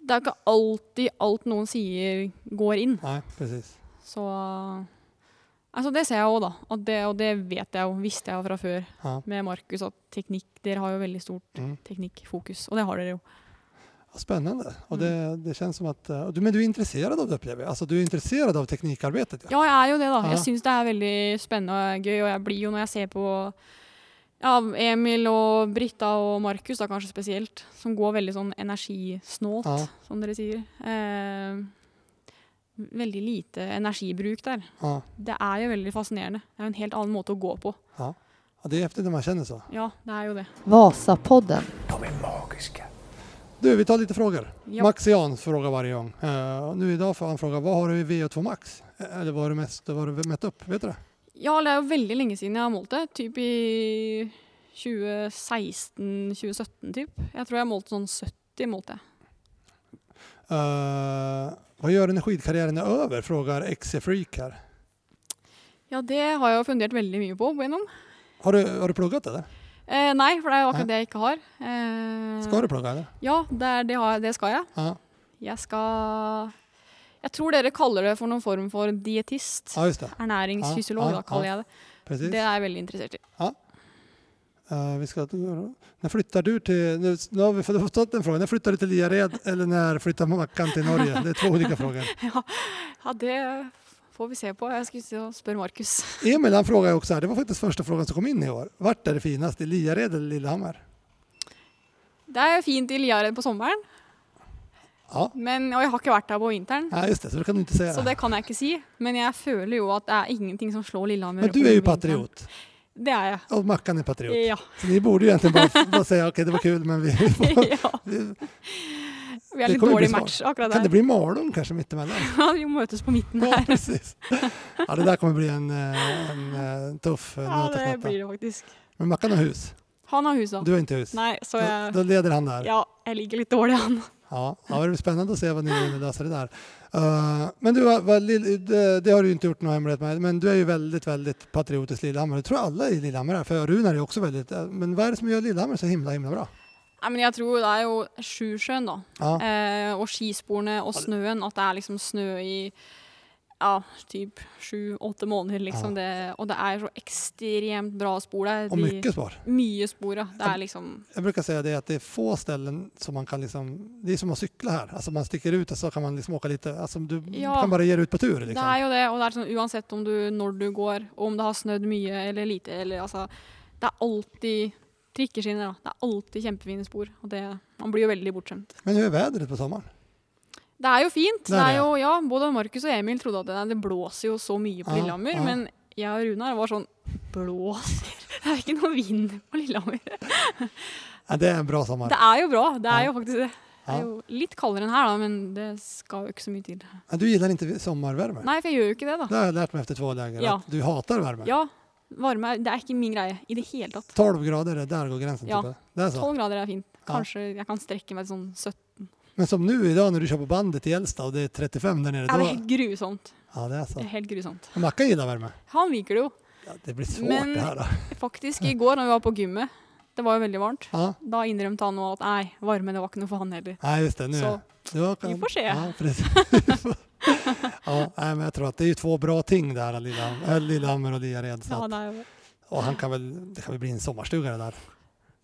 Det er jo ikke alltid alt noen sier, går inn. Nei, precis. Så Altså, det ser jeg òg, da. Det, og det vet jeg jo, visste jeg jo fra før Ja. med Markus, at teknikk Dere har jo veldig stort Mm. teknikkfokus. Og det har dere jo. Ja, Spännande. Och det, Mm. det känns som att, eh, du, men du är intresserad av det upplever jag. Alltså du är intresserad av teknikarbetet. Ja. Ja, jeg er jo det, da. Jeg syns det er veldig spennende og gøy, og jeg blir jo når jeg ser på ja, Emil og Britta og Markus, da kanskje spesielt, som går veldig sånn energisnålt, Ja. som dere sier. Eh, veldig lite energibruk der. Ja. Det er jo veldig fascinerende. Det er jo en helt annen måte å gå på. Ja. og det er häftigt det man kjenner så. Ja, det er jo det. Vasapodden. De er magiska. Du, vi tar lite frågor. Ja. Max Jan frågar varje gång. Eh, nu idag får han fråga, vad har du i VO2 Max? Eh, Eller vad har du mest vad har du mätt upp? Vet du det? Ja, det er jo veldig lenge siden jeg har målt det. Typ i 2016-2017, typ. Jeg tror jeg målte sånn 70, målte jeg. Uh, hva gjør skidkarriären är över? XC Freak her. Ja, det har jeg jo fundert veldig mye på opp igjennom. Har du, har du pluggat eller? Eh, nei, for det er jo akkurat det jeg ikke har. Eh, skal du plugga eller? Ja, det, er, det, har, det skal jeg. Ja, Jeg skal Jeg tror dere kaller det for noen form for dietist. ja just det. Ernæringsfysiolog, Ja, ja, da kaller ja. jeg det. Precis. Det er jeg veldig interessert i. Eh, vi skal, när flyttar du till... Nu, nu har vi fått fått den frågan. När flyttar du till Liared eller när flyttar Mackan till Norge? Det är två olika frågor. (laughs) Ja, ja, det får vi se på. Jeg å spørre Markus. (laughs) Emil han frågar også också här, det var faktiskt första frågan som kom in i år. Vart är det finast, i Liared eller Lillehammer? Det er fint i Liared på sommeren, Ja, men, og jeg har ikke vært der på vinteren. ja just det, så det kan du ikke säga. Så det kan jeg ikke si. Men jeg føler jo at det er ingenting som slår Lillehammer. Men du er jo patriot Det er jeg. Og Mackan er patriot. Ja. Så dere borde jo egentlig bare, bare si OK, det var kul men vi får, (laughs) ja. vi- Vi er litt dårlig match akkurat der. kan det bli Malung midt mittemellan? (laughs) Ja, vi møtes på midten Ja, her. (laughs) precis. Ja, det der kommer bli en, en, (laughs) en, eh, tuff eh, Ja, det knäcka. blir det faktisk. Men Mackan har hus. Han har hus, da. Du har ikke hus. Nei, så jeg, jeg da, leder han der. Ja, jeg ligger litt dårlig an. Ja, ja, det blir å att se hva ni løser det der. Uh, men du, det, har du ikke inte gjort noe hemmelighet med, men du er jo veldig veldig patriotisk Lillehammer. Det tror jeg alle i Lillehammer er, for Runar er jo også väldigt, eh, men hva er det som gjør Lillehammer så himla, himla bra? Nei, men jeg tror det er jo Sjusjøen, da. Ja, Eh, og skisporene og snøen. At det er liksom snø i ja, typ sju-åtte måneder, liksom. Det, og det er så ekstremt bra spor der. Og mye spor. Mye spor, ja. Det er liksom Jeg bruker si det at det er få steder som man kan liksom, det er som å sykle her. Altså man stikker ut og så kan man liksom åke litt altså, du Ja. kan bare gi ut på tur Det liksom. er jo det, og det er sånn uansett om du, når du går, og om det har snødd mye eller lite, eller altså Det er alltid trikkeskinner, da. Det er alltid kjempefine spor. Og det Man blir jo veldig bortskjemt. Men hur er vädret på sommeren? Det er jo fint. Det er det, jo, ja, både Markus og Emil trodde at det, det blåser jo så mye på Ja, Lillehammer, ja. men jeg og Runar var sånn Blåser? (laughs) Det er ikke noe vind på Lillehammer. Ja, det er en bra sommer. Det er jo bra. Det er Ja. jo faktisk det. Det er jo litt kaldere enn her, da, men det skal jo ikke så mye til. Ja, Du gillar ikke sommervarme? Nei, for jeg gjør jo ikke det, da. Det har jeg lært meg etter to dager, Ja. att du hater varme. Ja, varme er, det er ikke min greie i det hele tatt. 12 grader, der går grensen? Ja. Det er så. 12 grader er fint. Ja. Kanskje jeg kan strekke meg til sånn 17. Men som nå i dag, når du kjøper på bandet til Gjelstad, og det er 35 der nede Ja, det er helt grusomt. ja, det är Det er helt grusomt. Och Mackan Ida varme? Han liker det jo. Ja, det blir svårt Men- det da. Men (laughs) Faktisk, i går når vi var på gymmet, det var jo veldig varmt, Ja. da innrømte han nå at nei, varme det var ikke noe for han heller. Nei, just det. nå. Så Du kan... vi får se. Ja, (laughs) ja, men jag tror att det är två bra ting där, äh, Lillehammer och Liared. Så ja, att, och han kan väl, det kan väl bli en sommarstuga det där.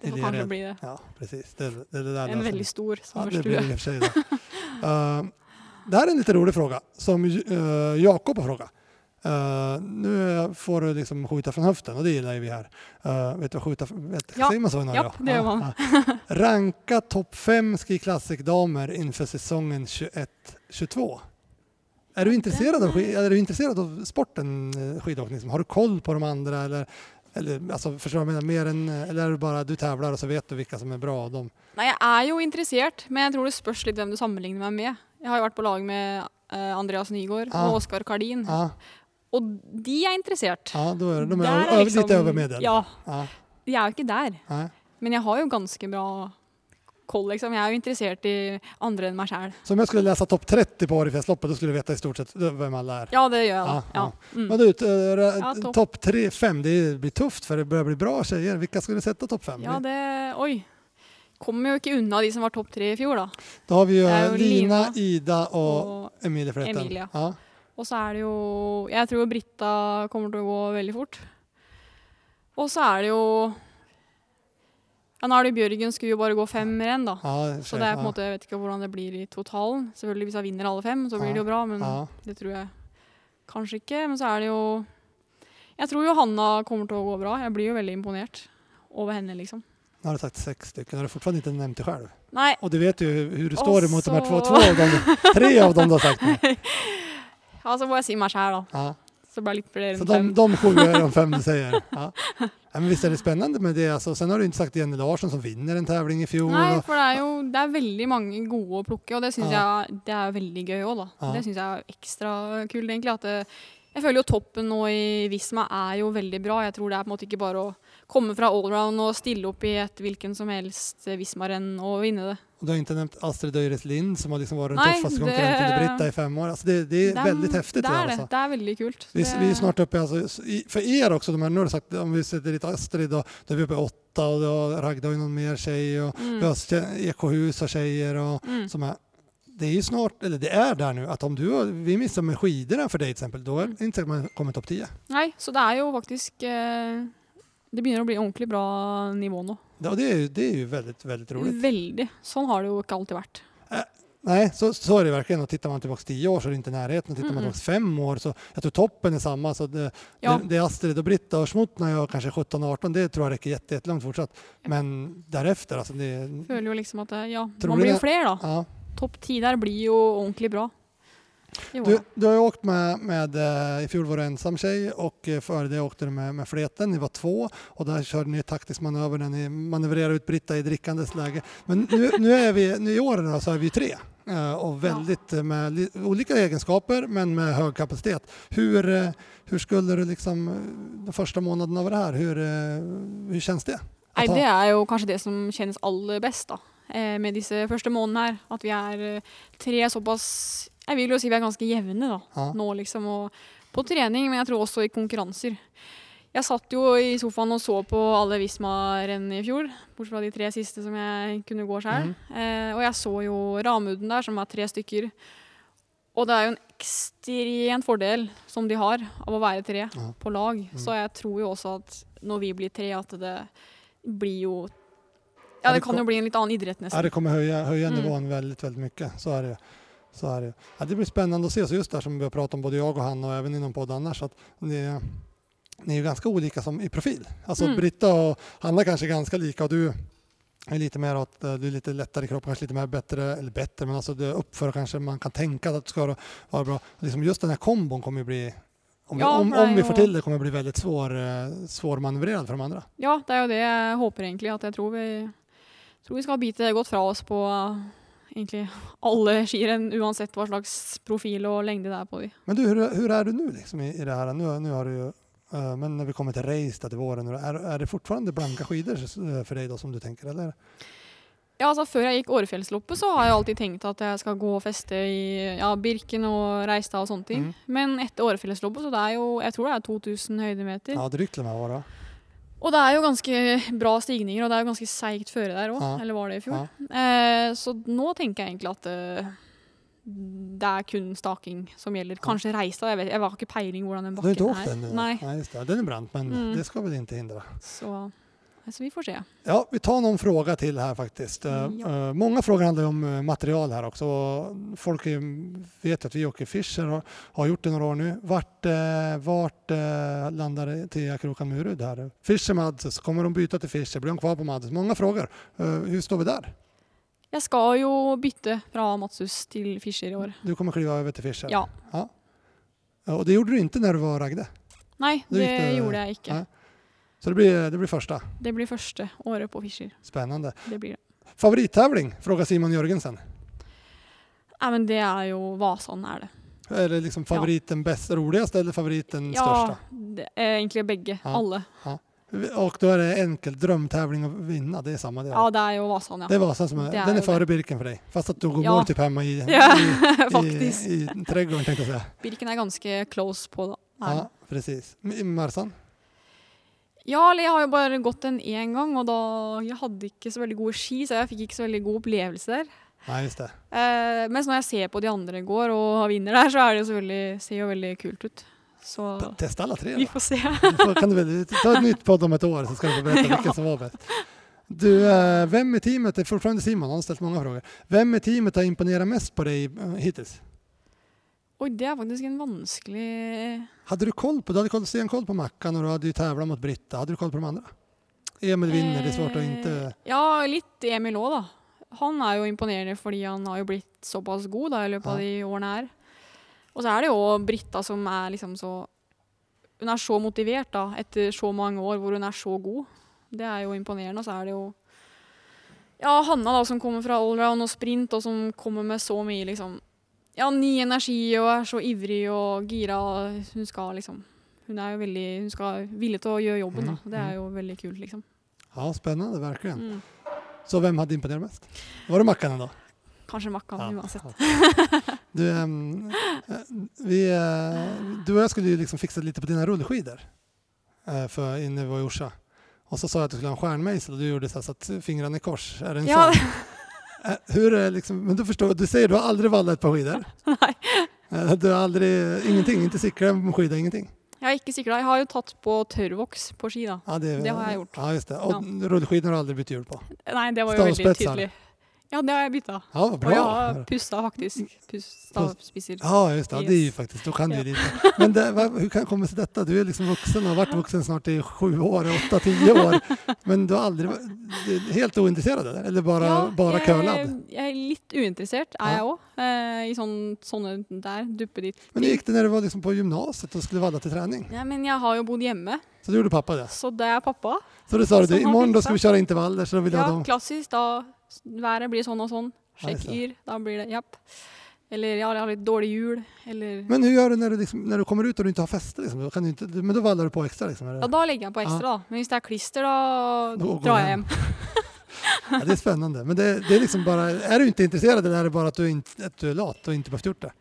det får kanske bli det. Ja, precis. Det, det, det där En väldigt stor Ja, det blir det. (laughs) Eh, det här är en lite rolig fråga som uh, Jakob har frågat. Eh, nu får du liksom skjuta från höften och det gillar ju vi här. Uh, vet du vad skjuta vet, Ja. Säger man så? Ja, det gör man. (laughs) Ranka topp fem Ski Classic-damer inför säsongen 21-22. Är du, intresserad av, är du intresserad av sporten eh, skidåkning? Liksom? Har du koll på de andra? Eller, eller, alltså, förstår du vad jag menar? Mer än, eller är det bara du tävlar och så vet du vilka som är bra? av dem? Nei, jeg er jo interessert, men jeg tror det spørs litt hvem du sammenligner meg med. Jeg har jo vært på lag med Andreas Nygaard Ja. og Oskar Kardin, Ja, og de er interessert. ja då är de, de Der er liksom- lite över medel. Ja, Ja, de er jo ikke der. nej. Men jeg har jo ganske bra koll, liksom. Jeg er jo interessert i andre enn meg sjæl. Så om jeg skulle lese topp 30 på Årefjällsloppet da skulle du veta i stort sett hvem alle er? Ja, det gjør jeg. Ja, ja. Mm. Men du, Ja, topp. topp 3-5, det blir tufft for det börjar bli bra tjejer. Hvilke skulle du sätta topp 5? ja, det Oi. Kommer jo ikke unna de som var topp tre i fjor, da. Da har vi jo, Det ju Lina, Lina Ida og, Og, Emilie Fleten. Emilie. Ja. Og så er det jo Jeg tror Britta kommer til å gå veldig fort. Og så er det jo Ja, nå er det Bjørgen skulle jo bare gå fem renn, da. Ja, det Så det er på en måte, jeg vet ikke hvordan det blir i totalen. Selvfølgelig Hvis jeg vinner alle fem, så blir Ja. det jo bra, men Ja. det tror jeg kanskje ikke. Men så er det jo Jeg tror Johanna kommer til å gå bra. Jeg blir jo veldig imponert over henne, liksom. Nå har du sagt sex stycken, har du fortfarande inte nämnt dig själv. Nei, Och du vet ju hur du står imot de här två, två av dem. Tre av dem du har sagt nu. (laughs) ja, så må jeg si meg sjæl, da. Ja. Så blir det litt flere enn fem. Så de sju är om fem säger. Ja. Ja, men visst er det spennende med det. Altså. sen har du ikke sagt Jenny Larsson som vinner en tävling i fjor. Nei, for det er jo det er veldig mange gode å plukke, og det syns jeg det er veldig gøy òg, da. Det syns jeg er ekstra kult, egentlig. At det, jeg føler jo toppen nå i Visma er jo veldig bra. Jeg tror det er på en måte ikke bare å komme fra allround og stille opp i et hvilken som helst Visma-renn og vinne det. Och du har inte nämnt Astrid Øyres Lind som har liksom varit den tuffaste konkurrenten till Britta i fem år. Alltså det, det är den, er- väldigt häftigt. Det er det. alltså. Det er veldig kult. Vi, vi är snart uppe, alltså, i, för er också, de här, nu har du sagt, om vi sätter dit Astrid då, då är vi uppe i åtta och då, Ragda har ju någon mer tjej och vi Mm. har tje- Ekohus har tjejer och Mm. som är det är ju snart, eller det är där nu, at om du har, vi mister med skidorna for deg, eksempel, da er är det ikke man kommer topp 10. Nei, så det er jo faktisk eh, det begynner å bli ordentlig bra nivå nå. Ja, det är det är ju väldigt, väldigt roligt. Veldig. Sånn har det jo ikke alltid vært. Nej, så, så är det verkligen. Och tittar man tillbaka tio år så är det inte i närheten. Och tittar man Mm-mm. tillbaka fem år så jag tror toppen är samma. Så det, Ja. det, det Astrid och Britta och Schmutt när jag kanske 17-18, det tror jag räcker jätte- jättelångt fortsatt. Men därefter, alltså det... Føler jo liksom at det, ja, man blir jo flere, da. Ja. Topp ti der blir jo ordentlig bra. Du, du har ju åkt med, med eh, i fjol var du ensam tjej och eh, före det åkte du med, med fleten. Ni var två och där körde ni taktisk manöver när ni manövrerade ut Britta i drickandes läge. Men nu, nu är vi, nu i år så är vi tre eh, och väldigt med olika egenskaper men med hög kapacitet. Hur, hur skulle du liksom eh, de första månaderna av det här, hur, hur känns det? Nei, det er jo kanskje det som kjennes aller best da, eh, med disse første månedene her. At vi er eh, tre såpass Jeg vil jo si vi er ganske jevne da, Ja. nå, liksom. Og på trening, men jeg tror også i konkurranser. Jeg satt jo i sofaen og så på alle Visma-renn i fjor, bortsett fra de tre siste som jeg kunne gå sjøl. Mm. Eh, og jeg så jo Ramuden der, som er tre stykker. Og det er jo en ekstrem fordel som de har av å være tre Ja. på lag. Så jeg tror jo også at når vi blir tre, at det blir jo Ja, det det kan jo bli en litt annen idrett nesten. Ja, det kommer höja, höja Mm. nivån väldigt, väldigt mycket. Så är det. Så är det. Ja, det blir spännande att se. Så just där som vi har pratat om både jag och han och även inom podden annars. Att ni, ni är ju ganska olika som i profil. Alltså Mm. Britta och Hanna kanske är ganska lika och du är lite mer åt, eh, du är lite lättare i kroppen, kanske lite mer bättre, eller bättre, men alltså det uppför kanske man kan tänka att det ska vara bra. Liksom just den här kombon kommer ju bli, om, Ja, om, det om vi får til det, kommer bli veldig svår, eh, svårmanövrerad för de andre. Ja, det er jo det jeg håper egentlig. At jeg tror vi, tror vi skal bite godt fra oss på eh, egentlig alle skirenn, uansett hva slags profil og lengde det er på de. Men du, hvordan er du nå liksom i, i det her? Nu, nu har du jo, eh, men når vi kommer til race til våren, er, är det fortfarande blanke skidor for deg da, som du tenker, Eller? Ja, altså Før jeg gikk Årefjellsloppet, så har jeg alltid tenkt at jeg skal gå og feste i ja, Birken og Reistad og sånne ting. Mm. Men etter Årefjellsloppet, så det er jo Jeg tror det er 2000 høydemeter. Ja, drygt med här vara. Og det er jo ganske bra stigninger, og det er jo ganske seigt føre der òg. Ja. Eller var det i fjor? Ja. Eh, så nå tenker jeg egentlig at eh, det er kun staking som gjelder. Kanskje Reistad. Jeg, vet, jeg har ikke peiling hvordan den bakken er. den? Nei. Nej. Den er brant, men Mm. det skal vel ikke hindre. Så, så vi får se. Ja, vi tar någon fråga till här faktiskt. Eh, Ja. eh, många frågor handlar om eh, material här också. Folk vet att vi åker Fischer och har gjort det några år nu. Vart, vart landar Thea Krokan Murud här? Fischer Madses, kommer de byta till Fischer? Blir de kvar på Madses? Många frågor. Hur står vi där? Jeg skal jo bytte fra Matsus til Fischer i år. Du kommer kliva över till Fischer? Ja. ja. Och det gjorde du inte när du var Ragde? Nei, det det- gjorde jeg ikke. Nei. Så det blir, det blir første? Det blir første året på Fischer. Spennende. Det blir det. Favorittävling? Frågar Simon Jørgensen. Ja, men det er jo Vasan, er det. Eller liksom favoriten best roligast eller favoriten Ja, største? det er egentlig begge. Ja. Alle. Ja. Og da er det enkelt drömtävling å vinne, det er samme det. Ja, det er jo Vasan, ja. Det er Vasan som er, er den er ju. Birken for deg, Fast at du går Ja. mål typ hjemme i, (laughs) Ja, i, i, i trädgården jeg å si. Birken er ganske close på det. Nei. Ja, precis. Marsan? Ja, eller jeg har jo bare gått den én gang, og da Jeg hadde ikke så veldig gode ski, så jeg fikk ikke så veldig god opplevelse der. Nei, just det. Eh, mens når jeg ser på de andre går og vinner der, så er det jo selvfølgelig, ser jo veldig kult ut. Så Test alle tre, da. vi får se. Får- kan du ta et nytt podd om et år så skal du få berätta (laughs) Ja. hvilken som var best. Du, eh, vem i teamet, det är fortfarande Simon, han har ställt många frågor. Vem i teamet har imponerat mest på dig eh, hittills? Oi, det er faktisk en vanskelig Hadde du koll på, du hadde koll, stenkoll på Mackan och du hadde tävlat mot Britta. Hadde du koll på de andre? Emil vinner, det er svårt inte... Eh, Ja, litt Emil òg, da. Han er jo imponerende fordi han har jo blitt såpass god da, i løpet av de årene her. Og så er det jo Britta som er liksom så Hun er så motivert da, etter så mange år hvor hun er så god. Det er jo imponerende. Og så er det jo ja, Hanna da, som kommer fra allround og sprint, og som kommer med så mye liksom ja, ny energi og er så ivrig og gira. Hun skal liksom Hun er jo veldig Hun skal villig til å gjøre jobben, da. Mhm, Det er jo veldig kult, liksom. Ja, spennende. verkligen. Mm. Så hvem hadde imponert mest? Var det Mackan da? Kanskje Makkan Ja, uansett. Du, um, eh, vi, eh, du og jeg skulle ju liksom fixa lite på dine rullskidor uh, för inne vid Orsa. Och så sa jeg at du skulle ha en stjärnmejsel og du gjorde så så att fingrarna i kors. Är det en Ja, sån? Eh, Hur är liksom, men du förstår, du säger du har aldrig vallat på skidor? (laughs) nei. Eh, Du har aldrig, ingenting, inte cyklat på skida, ingenting? Jeg har ikke sykla. Jeg har jo tatt på tørrvoks på ski, da. Ja, det, Det har jeg gjort. Ja, just det. Och rullskidor har du aldrig bytt hjul på? Nei, det var jo veldig Stavspetsar. tydelig. Ja, det har jeg bytta. Ja, bra. Og jeg har pusta faktisk. Stavspisser. Ja, just det. Ja, Det er Yes. faktiskt, kan du ju Ja. lite. Men det, vad- kan det komme til dette? Du er liksom voksen, har vært voksen snart i sju år, åtte, ti år. Men du har aldri vært helt uinteressert? eller? bare, bara, Ja, bare curlad? jeg er litt uinteressert, er jeg òg. Eh, I sånn, sånne der, duppe dit. Men gikk gick det når du var liksom på gymnasiet og skulle valla til trening? Ja, men jeg har jo bodd hjemme, Så då gjorde pappa det? så det er pappa. Så du sa du, i morgen skal vi kjøre intervaller så då vill Ja, klassisk. Da været blir sånn og sånn. Sjekk yr. Da blir det japp. Eller ja, jeg har litt dårlig hjul. Eller Men hva gjør du når du, liksom, når du kommer ut og du ikke har feste? Liksom? Kan du inte, men da vallar du på ekstra? Liksom. Ja, da legger jeg på ekstra, da. Men hvis det er klister, da da drar jeg hjem. (laughs) Ja, det er spennende. Men det, det er liksom bare Er du ikke interessert, eller er det bare at du, at du er lat og ikke har gjort det?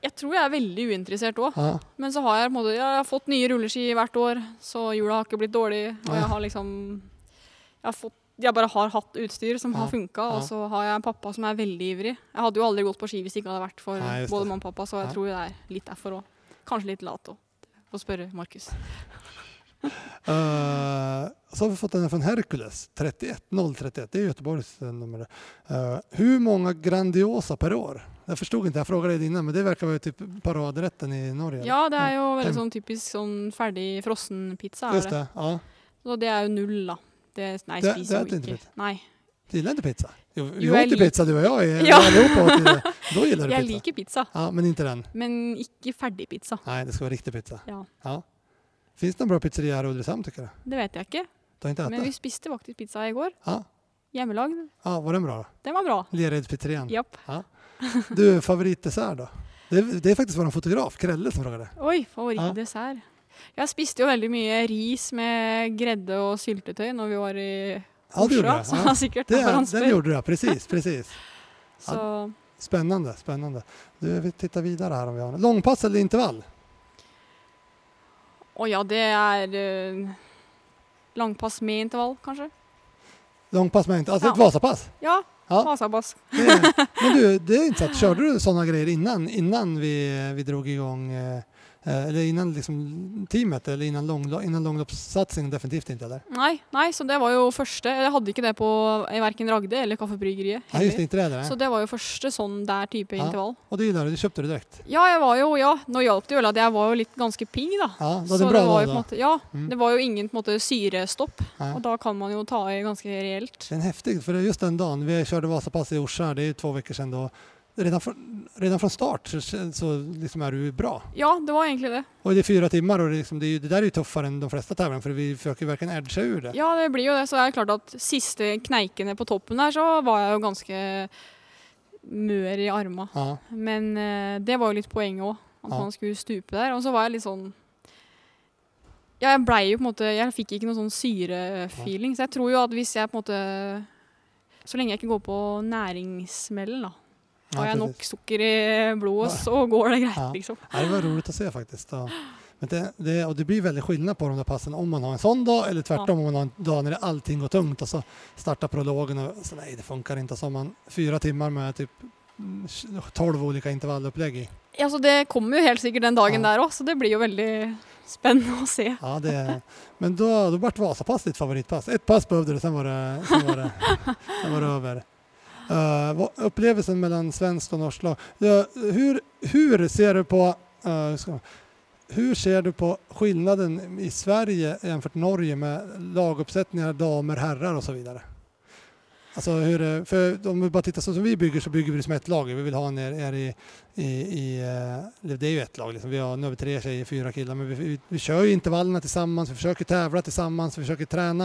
Jeg tror jeg er veldig uinteressert òg. Ja. Men så har jeg, måte, jeg har fått nye rulleski hvert år, så hjula har ikke blitt dårlig. Og jeg har liksom Jeg, har fått, jeg bare har hatt utstyr som har funka, og så har jeg en pappa som er veldig ivrig. Jeg hadde jo aldri gått på ski hvis det ikke hadde vært for Nei, både det. mamma og pappa, så jeg tror det er litt derfor òg. Kanskje litt lat òg. Få spørre Markus. uh, (laughs) så har vi fått den från Hercules, 31 031. Det är Göteborgs eh, nummer. Uh, hur många Grandiosa per år? Jag förstod inte, jag frågade dig innan, men det verkar vara typ paradrätten i Norge. Ja, det er jo veldig sånn typisk sånn ferdig frossenpizza. Just Er det. det, ja. Så det er jo null, da. Det, nei, Det- spiser det jo ikke ikke. interessant. Du gillar inte pizza? Jo, vi Jo, jag åt ju pizza du och jag, (laughs) ja. Ja. allihopa åt ju det. Då gillar du Jeg pizza? liker pizza, Ja, men inte den? men ikke ferdig pizza. Nej, det ska vara riktig pizza. Ja. Finns det någon bra pizzeria här i Ulricehamn tycker du? Det vet jeg ikke. Du har inte ätit? Men vi spiste faktisk pizza i går. Ja. Hjemmelagd. ja, var den bra då? Den var bra. Leredspizzerian? Japp. Du, favoritdessert då? Det, det är faktiskt vår fotograf, Krelle, som frågade. Oi, favorittdessert. Jeg spiste jo veldig mye ris med gredde og syltetøy når vi var i Ja, det gjorde så Ja. sikkert Det, den gjorde du, ja. Precis, precis. (laughs) ja. Spännande, spännande. Du, vi tittar vidare här om vi har något. Långpass eller intervall? Å ja, det er eh, langpass med intervall, kanskje? Långpass med intervall, alltså ett Ja. Vasapass? Ja, Ja. Vasapass. Det (laughs) men du, det är inte så att, körde du sådana grejer innan, innan vi, vi drog igång, eh, eller innan liksom teamet, eller innan, lång, innan långloppssatsningen? Definitivt inte, eller? Nei, nei, så det var jo første. Jeg hadde ikke det på i verken Ragde eller Kaffebryggeriet. Nei, just det, heller. inte det. Så det var jo første sånn der type Ja. intervall. Og det gillade du, det direkte? Ja, jeg var jo, ja, nå hjalp det jo at jeg var jo litt ganske pigg, da. Ja, du Så hade bra det var jo på en måte, ja, Mm. det var jo ingen på en måte syrestopp, Ja. og da kan man jo ta i ganske reelt. Det er heftig, for det är just den dagen, vi kjørte Vasapass i Orsa, det er jo to uker siden då. Redan från, redan från start så, så liksom är du bra. Ja, det var egentlig det. Och det är fyra timmar och det, är liksom, det, är ju, det där är ju tuffare än de flesta tävlingar för vi försöker ju verkligen edga ur det. Ja, det blir jo det. Så det er klart at siste kneikene på toppen der, så var jeg jo ganske mør i armene. Ja, Men eh, det var jo litt poenget òg, at Ja. man skulle stupe der. Og så var jeg litt sånn Ja, jeg blei jo på en måte Jeg fikk ikke noen sånn syrefeeling. Så jeg tror jo at hvis jeg på en måte Så lenge jeg ikke går på næringssmellen, da. Har jeg nok sukker i blodet, så går det greit, liksom. Ja, det var roligt å se faktisk. Da. Men det, det, og det blir veldig forskjell på de där passen om man har en sånn dag eller tvert om om man har en dag når allting går tungt og så starter prologen og så nei, det funker ikke. Så har man fire timer med typ tolv ulike intervallopplegg i. Ja, så Det kommer jo helt sikkert den dagen Ja. der òg, så det blir jo veldig spennende å se. Ja, det, men da ble Vasapass ditt favorittpass. Ett pass behøvde du, sen var det, sen var det, (laughs) sen var det över. Uh, vad- upplevelsen mellan svenskt och norskt lag. Ja, hur, ser du på uh, ser du på skillnaden i Sverige jämfört med Norge med laguppsättningar, damer, så vidare? Alltså hur, för om vi bara tittar så som vi bygger så bygger vi det som ett lag. Vi vill ha en er, i, i, i eh, det är ju ett lag liksom. Vi har, nu har vi tre tjejer, fyra killar, men vi, vi, vi kör ju intervallerna tillsammans, vi försöker tävla tillsammans, vi försöker träna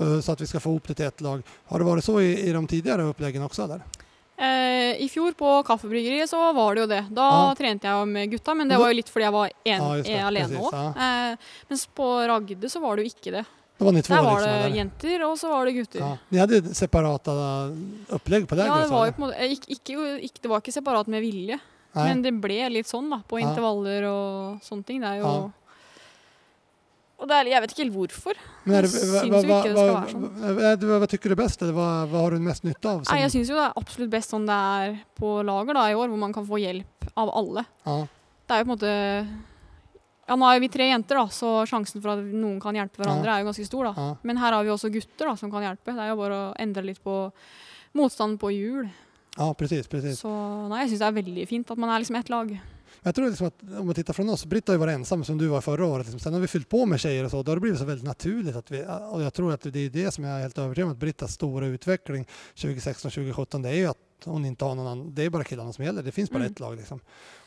eh, så att vi ska få ihop det till ett lag. Har det varit så i, i de tidigare uppläggen också eller? Eh, I fjor på Kaffebryggeriet så var det jo det. Da Ja. trente jeg med gutta, men det var jo litt fordi jeg var en, Ja, eh, alene òg. ja. Eh, mens på Ragde så var det jo ikke det. Då var två Der var liksom, det eller? jenter, og så var det gutter. Ja. De hadde separate opplegg på det? Ja, det var jo på en måte eh, ikke, ikke, ikke, Det var ikke separat med vilje, Nei. men det ble litt sånn da, på Ja. intervaller og sånne ting. Det er jo Ja. Og det er, jeg vet ikke helt hvorfor. Men det, hva, hva, hva, inte det skal være sånn. Hva, vad, vad du er best? Hva, har du mest nytte av? Nei, Jeg syns jo det er absolutt best sånn det er på lager da, i år, hvor man kan få hjelp av alle. ja. Det er jo på en måte Ja, nå er vi tre jenter, da, så sjansen for at noen kan hjelpe hverandre, er jo ganske stor. da. Ja. Men her har vi også gutter da, som kan hjelpe. Det er jo bare å endre litt på motstanden på hjul. ja, precis. precis. Så nei, jeg syns det er veldig fint at man er liksom ett lag. Jag tror liksom att om man tittar från oss, Britt har ju varit ensam som du var förra året. Liksom. Sen har vi fyllt på med tjejer och så. Då har det blivit så väldigt naturligt. Att vi, och jag tror att det är det som jag är helt övertygad om att Brittas stora utveckling 2016-2017 det är ju att hon inte har någon annan, det är bara killarna som gäller. Det finns bara Mm. ett lag liksom.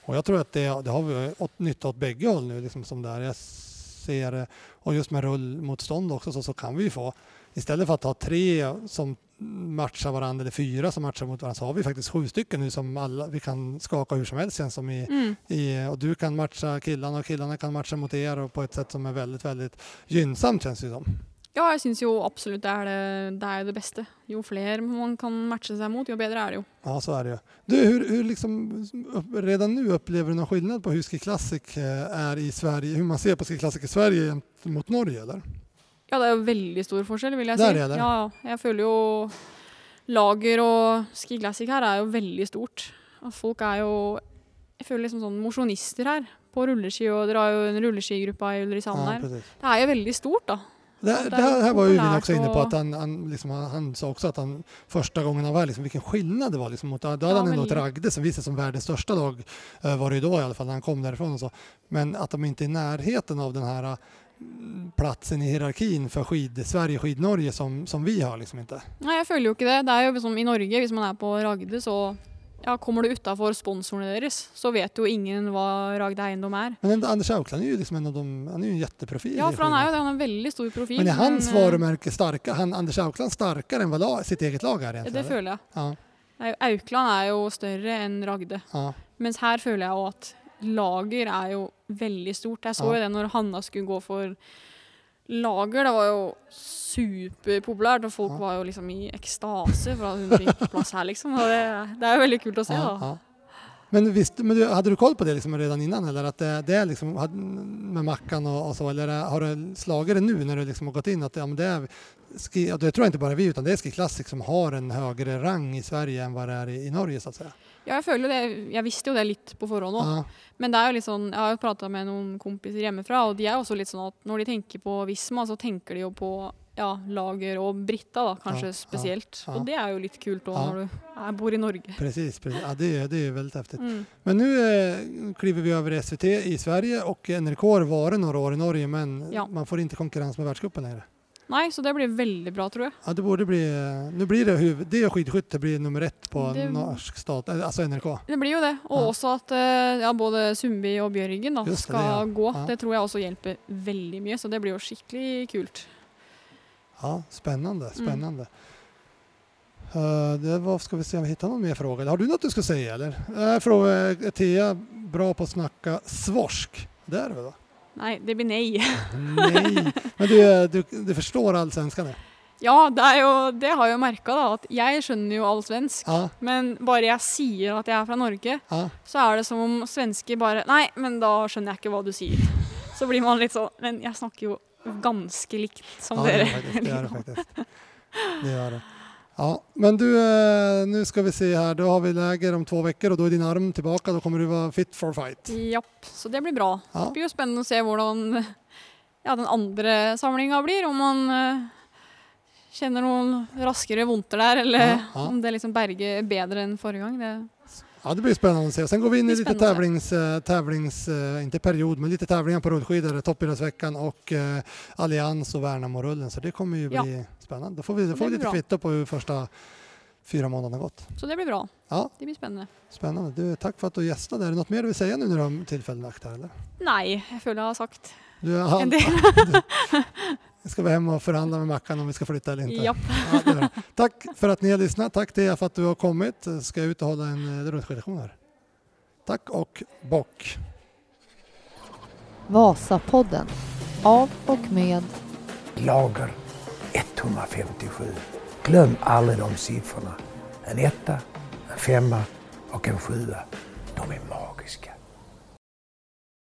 Och jag tror att det, det har vi åt, nytta åt bägge håll nu liksom som där. Jag ser det. Och just med rullmotstånd också så, så kan vi ju få istället för att ha tre som matchar varandra eller fyra som matchar mot varandra så har vi faktiskt sju stycken nu som alla, vi kan skaka hur som helst känns som i, Mm. i, och du kan matcha killarna och killarna kan matcha mot er och på ett sätt som är väldigt, väldigt gynnsamt känns det som. Ja, jeg syns jo absolutt det er det, det er det beste. Jo flere man kan matche seg mot, jo bedre er det jo. Ja, så er det jo. Du, hur, hur liksom, redan nu upplever du noen skillnad på hur Ski Classic er i Sverige, hur man ser på Ski Classic i Sverige mot Norge eller? Ja, det er jo veldig stor forskjell, vil jeg Der si. er det. Ja, jeg føler jo lager og Ski Classic her er jo veldig stort. Folk er jo Jeg føler liksom sånn mosjonister her på rulleski, og dere har jo en rulleskigruppe i Ulricehamn Ja, her. Det er jo veldig stort, da. Det, det, det här var ju Vin också inne på att han, han, liksom, han, han sa också att han första gången han var liksom, vilken skillnad det var. Liksom, mot, då hade Ja, han ändå ett. Ragde som visade som världens största lag eh, var det ju då i alla fall när han kom därifrån och så. Men att de inte är i närheten av den här eh, platsen i hierarkin för skid-Sverige, skid-Norge som, som vi har liksom inte. Nei, jeg føler jo ikke det. Det er jo liksom i Norge, hvis man er på Ragde, så ja, kommer du utafor sponsorene deres, så vet jo ingen hva Ragde Eiendom er. Men Anders Aukland er jo liksom en av dem, han er jo en jätteprofil. Ja, for han er jo det. Han er en veldig stor profil. Men er hans men, eh, varumärke starka, han, Anders Aukland sterkere enn vad la, sitt eget lag er? Egentlig, det eller? føler jeg. Ja, er Aukland er jo større enn Ragde. ja. Mens her føler jeg jo at lager er jo veldig stort. Jeg så Ja. jo det når Hanna skulle gå for lager. Det var jo superpopulært, og folk Ja. var jo liksom i ekstase for at hun fikk plass her, liksom. Og det, det er jo veldig kult å se, da. Men, visst, men du, hadde du koll på det liksom redan innan eller at det, det liksom med Mackan og, og, så eller har du slaget det nå når du liksom har gått inn at ja, men det er ski, og det tror jeg ikke bare vi utan det är Ski Classic som har en høyere rang i Sverige enn hva det er i, i Norge så att säga. Ja, jeg føler jo det. Jeg visste jo det litt på forhånd òg. Ja, Men det er jo litt sånn, jeg har jo prata med noen kompiser hjemmefra, og de er også litt sånn at når de tenker på Visma, så tenker de jo på ja, Lager og Britta, da, kanskje Ja, spesielt. Og det er jo litt kult òg når du er, bor i Norge. precis. precis. Ja, det, det er veldig heftig. Mm. Men nå eh, kliver vi over SVT i Sverige og NRK har vært noen år i Norge men man får ikke konkurrens med verdenscupen längre. Nei, så det blir veldig bra, tror jeg. Ja, det borde bli, eh, nu blir det huvud, det och skidskytte blir nummer ett på Det- norsk stat, altså alltså NRK. Det blir jo det. Og Ja. også at eh, ja, både Sundby og Bjørgen da, Just det, skal det, ja. gå. Ja. Det tror jeg også hjelper veldig mye, så det blir jo skikkelig kult. Ja, spännande, Mm. Uh, Eh, det var, ska vi se om vi hittar någon mer fråga. Har du något du ska säga eller? Uh, fråga, är Thea bra på att snacka svorsk? Det är du väl? Nei, det blir nei. Nej, men du, du, du förstår allsvenskan? ja? Ja, det, jo, det har jeg jo merka. Jeg skjønner jo all svensk. Ja, Men bare jeg sier at jeg er fra Norge, ja. så er det som om svensker bare Nei, men da skjønner jeg ikke hva du sier. Så blir man litt sånn Men jeg snakker jo ganske likt som ja dere. det, gjør det faktisk. det gjør det. Ja, men du, eh, nu ska vi se här. Då har vi läger om två veckor och då är din arm tillbaka. Då kommer du vara fit for fight. Japp. Så det blir bra. Ja. Det blir jo spennende å se hvordan (laughs) ja, den andre samlinga blir. Om man eh, kjenner noen raskere vondter der, eller Ja, ja. om det liksom berger bedre enn forrige gang. Det, Ja, det blir spännande att se. Sen går vi in i litt lite tävlings, eh, tävlings eh, inte period, men lite tävlingar på rullskidor, Toppidrottsveckan och eh, Allians och Värnamo-rullen. Så det kommer ju Ja. bli spännande. Då får vi, då får vi lite bra. kvitto på hur första fyra månaderna gått. så det blir bra. Ja, Det blir spennende. spännande. Du, tack för att du gästade. Är det något mer du vill säga nu när du har tillfällen lagt här? Eller? Føler jeg har sagt Du, ja, en del. (laughs) (laughs) ska vi hem och förhandla med Mackan om vi ska flytta eller inte? Japp. Ja. Tack för att ni har lyssnat. Tack Thea för att du har kommit. Ska jag ut och hålla en rundskidlektion rullskidlektion här. Tack och bock. Vasapodden. Av och med Lager 157. Glöm aldrig de siffrorna. En etta, en femma och en sjua. De är magiska.